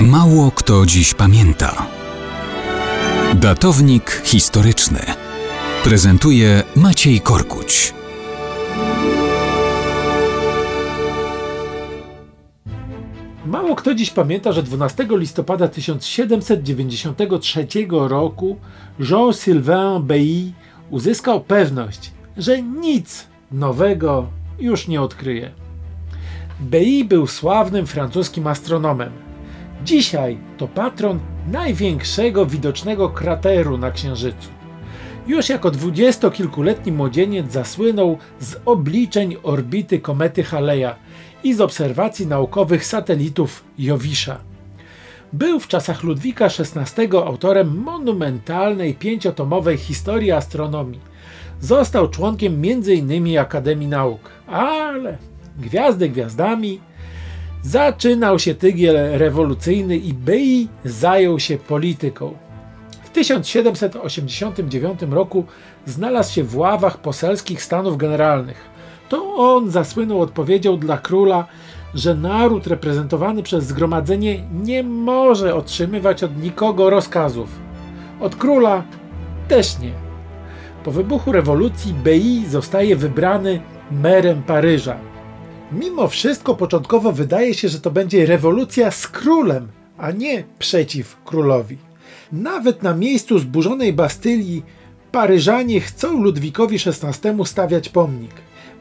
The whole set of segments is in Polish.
Mało kto dziś pamięta. Datownik historyczny prezentuje Maciej Korkuć. Mało kto dziś pamięta, że 12 listopada 1793 roku Jean-Sylvain Bey uzyskał pewność, że nic nowego już nie odkryje. Bey był sławnym francuskim astronomem. Dzisiaj to patron największego widocznego krateru na Księżycu. Już jako dwudziestokilkuletni młodzieniec zasłynął z obliczeń orbity komety Haleja i z obserwacji naukowych satelitów Jowisza. Był w czasach Ludwika XVI autorem monumentalnej pięciotomowej historii astronomii. Został członkiem m.in. Akademii Nauk, ale gwiazdy gwiazdami, zaczynał się tygiel rewolucyjny i Bey zajął się polityką. W 1789 roku znalazł się w ławach poselskich Stanów Generalnych. To on zasłynął odpowiedzią dla króla, że naród reprezentowany przez zgromadzenie nie może otrzymywać od nikogo rozkazów. Od króla też nie. Po wybuchu rewolucji Bey zostaje wybrany merem Paryża. Mimo wszystko początkowo wydaje się, że to będzie rewolucja z królem, a nie przeciw królowi. Nawet na miejscu zburzonej Bastylii Paryżanie chcą Ludwikowi XVI stawiać pomnik.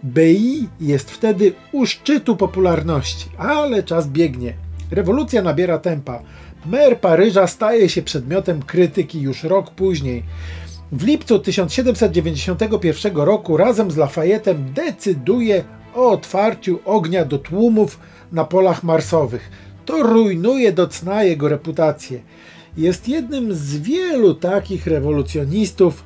Bei jest wtedy u szczytu popularności, ale czas biegnie. Rewolucja nabiera tempa. Mer Paryża staje się przedmiotem krytyki już rok później. W lipcu 1791 roku razem z Lafayette'em decyduje o otwarciu ognia do tłumów na polach marsowych. To rujnuje do jego reputację. Jest jednym z wielu takich rewolucjonistów,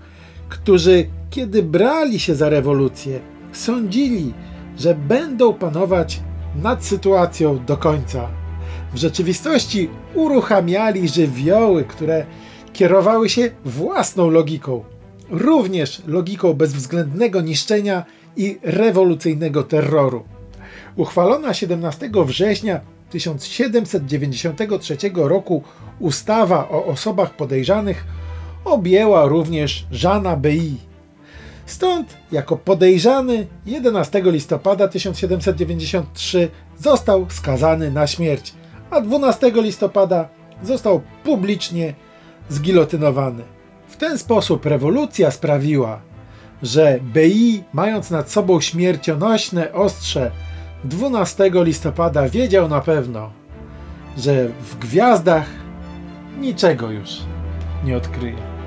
którzy, kiedy brali się za rewolucję, sądzili, że będą panować nad sytuacją do końca. W rzeczywistości uruchamiali żywioły, które kierowały się własną logiką, również logiką bezwzględnego niszczenia i rewolucyjnego terroru. Uchwalona 17 września 1793 roku ustawa o osobach podejrzanych objęła również Żana Bei. Stąd jako podejrzany 11 listopada 1793 został skazany na śmierć, a 12 listopada został publicznie zgilotynowany. W ten sposób rewolucja sprawiła, że BI, mając nad sobą śmiercionośne ostrze 12 listopada, wiedział na pewno, że w gwiazdach niczego już nie odkryje.